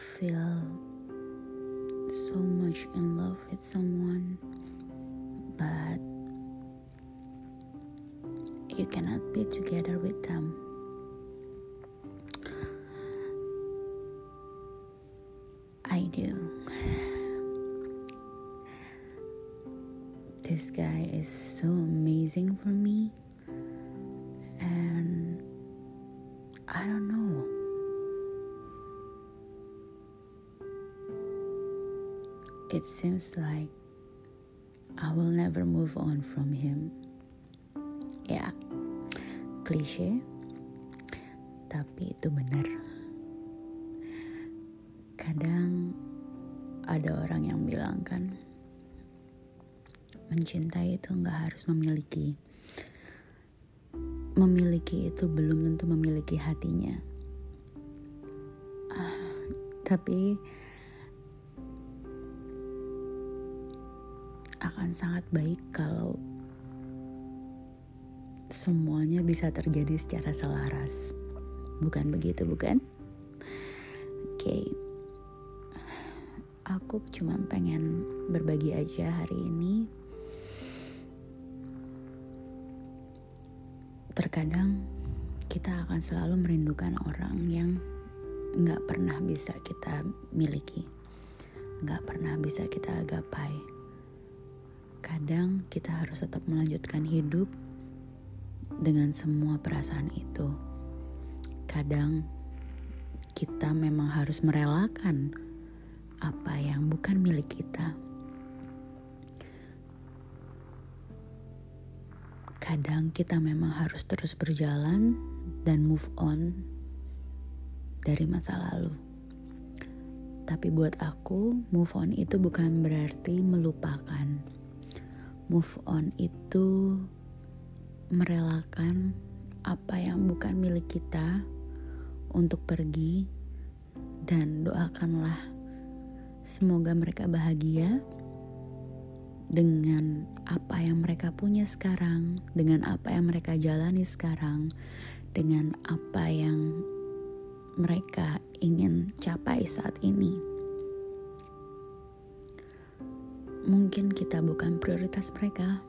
feel so much in love with someone, but you cannot be together with them. I do. This guy is so amazing for me, It seems like I will never move on from him. Ya, klise, tapi itu benar. Kadang ada orang yang bilang kan, mencintai itu nggak harus memiliki. Memiliki itu belum tentu memiliki hatinya. Ah, tapi akan sangat baik kalau semuanya bisa terjadi secara selaras. Bukan begitu, bukan? Oke. Okay. Aku cuma pengen berbagi aja hari ini. Terkadang kita akan selalu merindukan orang yang nggak pernah bisa kita miliki, nggak pernah bisa kita gapai kadang kita harus tetap melanjutkan hidup dengan semua perasaan itu. Kadang kita memang harus merelakan apa yang bukan milik kita. Kadang kita memang harus terus berjalan dan move on dari masa lalu. Tapi buat aku, move on itu bukan berarti melupakan Move on itu merelakan apa yang bukan milik kita untuk pergi dan doakanlah semoga mereka bahagia dengan apa yang mereka punya sekarang, dengan apa yang mereka jalani sekarang, dengan apa yang mereka ingin capai saat ini. Mungkin kita bukan prioritas mereka.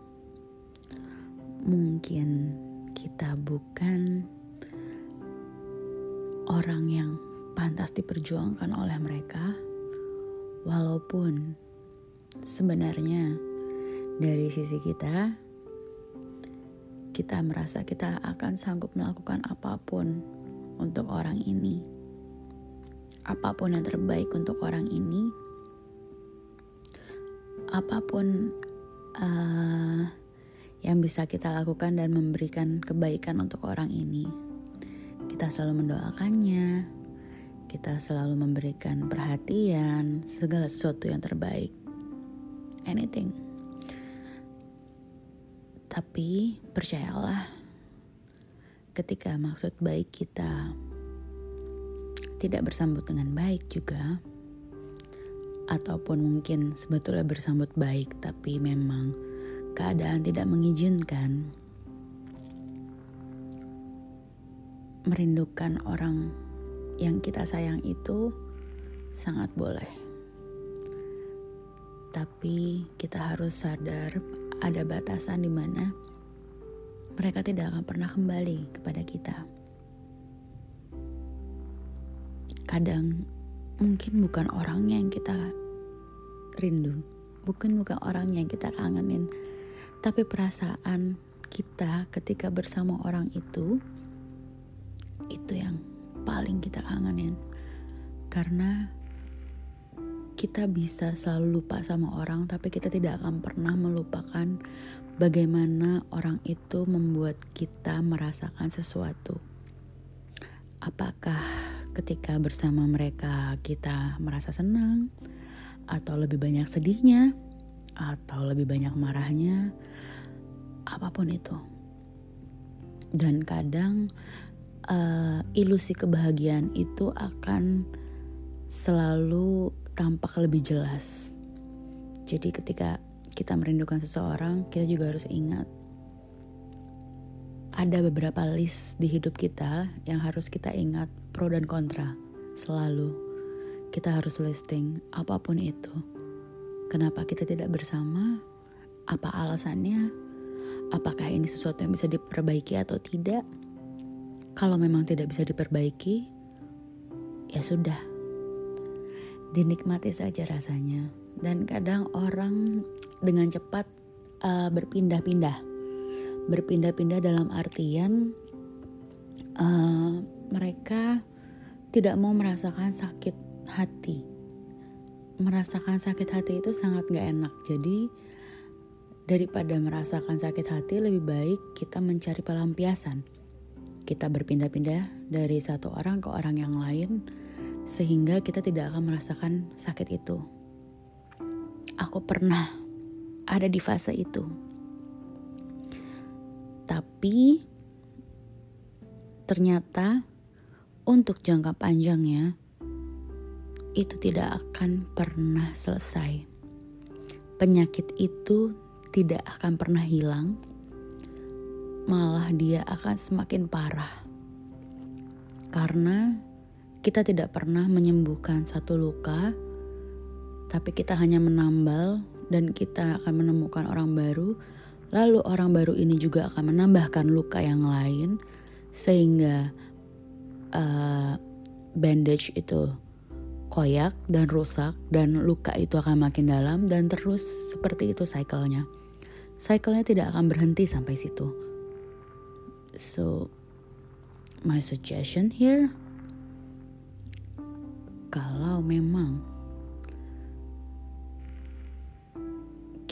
Mungkin kita bukan orang yang pantas diperjuangkan oleh mereka, walaupun sebenarnya dari sisi kita, kita merasa kita akan sanggup melakukan apa pun untuk orang ini, apa pun yang terbaik untuk orang ini apa pun uh, yang bisa kita lakukan dan memberikan kebaikan untuk orang ini. Kita selalu mendoakannya, kita selalu memberikan perhatian, segala sesuatu yang terbaik. Anything. Tapi percayalah, ketika maksud baik kita tidak bersambut dengan baik juga, ataupun mungkin sebetulnya bersambut baik tapi memang keadaan tidak mengizinkan. Merindukan orang yang kita sayang itu sangat boleh. Tapi kita harus sadar ada batasan di mana mereka tidak akan pernah kembali kepada kita. Kadang mungkin bukan orangnya yang kita rindu. Bukan bukan orang yang kita kangenin. Tapi perasaan kita ketika bersama orang itu itu yang paling kita kangenin. Karena kita bisa selalu lupa sama orang tapi kita tidak akan pernah melupakan bagaimana orang itu membuat kita merasakan sesuatu. Apakah ketika bersama mereka kita merasa senang atau lebih banyak sedihnya, atau lebih banyak marahnya, apa pun itu. Dan kadang uh, ilusi kebahagiaan itu akan selalu tampak lebih jelas. Jadi ketika kita merindukan seseorang, kita juga harus ingat ada beberapa list di hidup kita yang harus kita ingat pro dan kontra selalu kita harus listing apa pun itu. Kenapa kita tidak bersama? Apa alasannya? Apakah ini sesuatu yang bisa diperbaiki atau tidak? Kalau memang tidak bisa diperbaiki, ya sudah. Dinikmati saja rasanya. Dan kadang orang dengan cepat uh, berpindah-pindah. Berpindah-pindah dalam artian uh, mereka tidak mau merasakan sakit hati. Merasakan sakit hati itu sangat gak enak. Jadi daripada merasakan sakit hati lebih baik kita mencari pelampiasan. Kita berpindah-pindah dari satu orang ke orang yang lain sehingga kita tidak akan merasakan sakit itu. Aku pernah ada di fase itu. Tapi ternyata untuk jangka panjangnya itu tidak akan pernah selesai. Penyakit itu tidak akan pernah hilang, malah dia akan semakin parah. Karena kita tidak pernah menyembuhkan satu luka, tapi kita hanya menambal dan kita akan menemukan orang baru. Lalu orang baru ini juga akan menambahkan luka yang lain sehingga uh, bandage itu koyak dan rusak dan luka itu akan makin dalam dan terus seperti itu cycle-nya. Cycle-nya tidak akan berhenti sampai situ. So my suggestion here kalau memang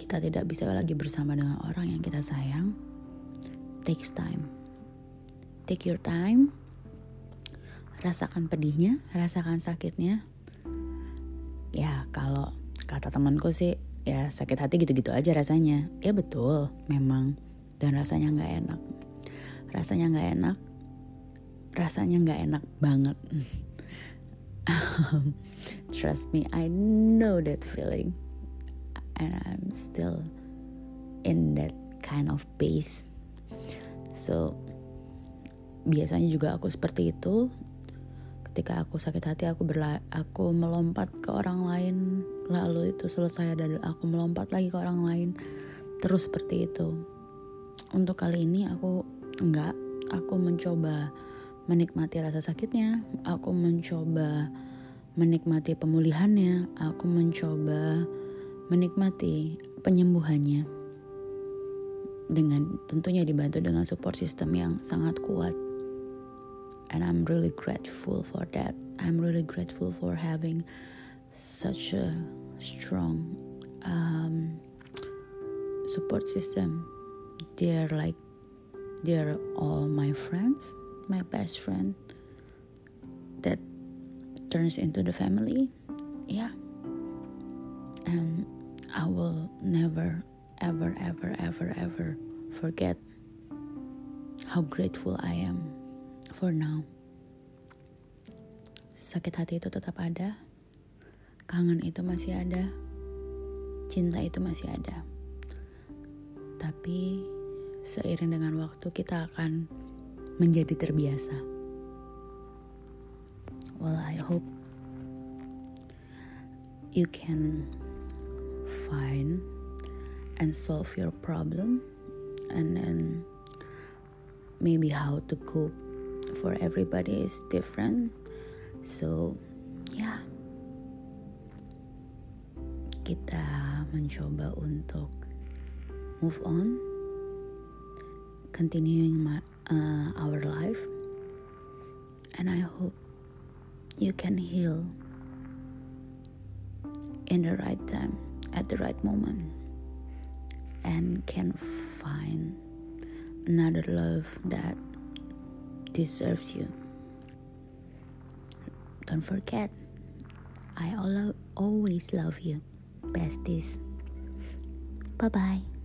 kita tidak bisa lagi bersama dengan orang yang kita sayang, takes time. Take your time. Rasakan pedihnya, rasakan sakitnya, ya kalau kata temanku sih ya sakit hati gitu-gitu aja rasanya. Ya betul memang. Dan rasanya nggak enak. Rasanya nggak enak. Rasanya nggak enak banget. Trust me I know that feeling. And I'm still in that kind of pace. So biasanya juga aku seperti itu ketika aku sakit hati aku berla aku melompat ke orang lain. Lalu itu selesai dan aku melompat lagi ke orang lain. Terus seperti itu. Untuk kali ini aku enggak. Aku mencoba menikmati rasa sakitnya. Aku mencoba menikmati pemulihannya. Aku mencoba menikmati penyembuhannya. Dengan tentunya dibantu dengan support system yang sangat kuat and I'm really grateful for that. I'm really grateful for having such a strong um, support system. They're like they're all my friends, my best friend that turns into the family. Yeah. And I will never, ever, ever, ever, ever forget how grateful I am for now. Sakit hati itu tetap ada, kangen itu masih ada, cinta itu masih ada. Tapi seiring dengan waktu kita akan menjadi terbiasa. Well, I hope you can find and solve your problem and then maybe how to cope for everybody is different. So yeah. kita mencoba untuk move on. Continuing my, uh, our life. And I hope you can heal in the right time at the right moment. And can find another love that deserves you. Don't forget, I always love you, besties. Bye bye.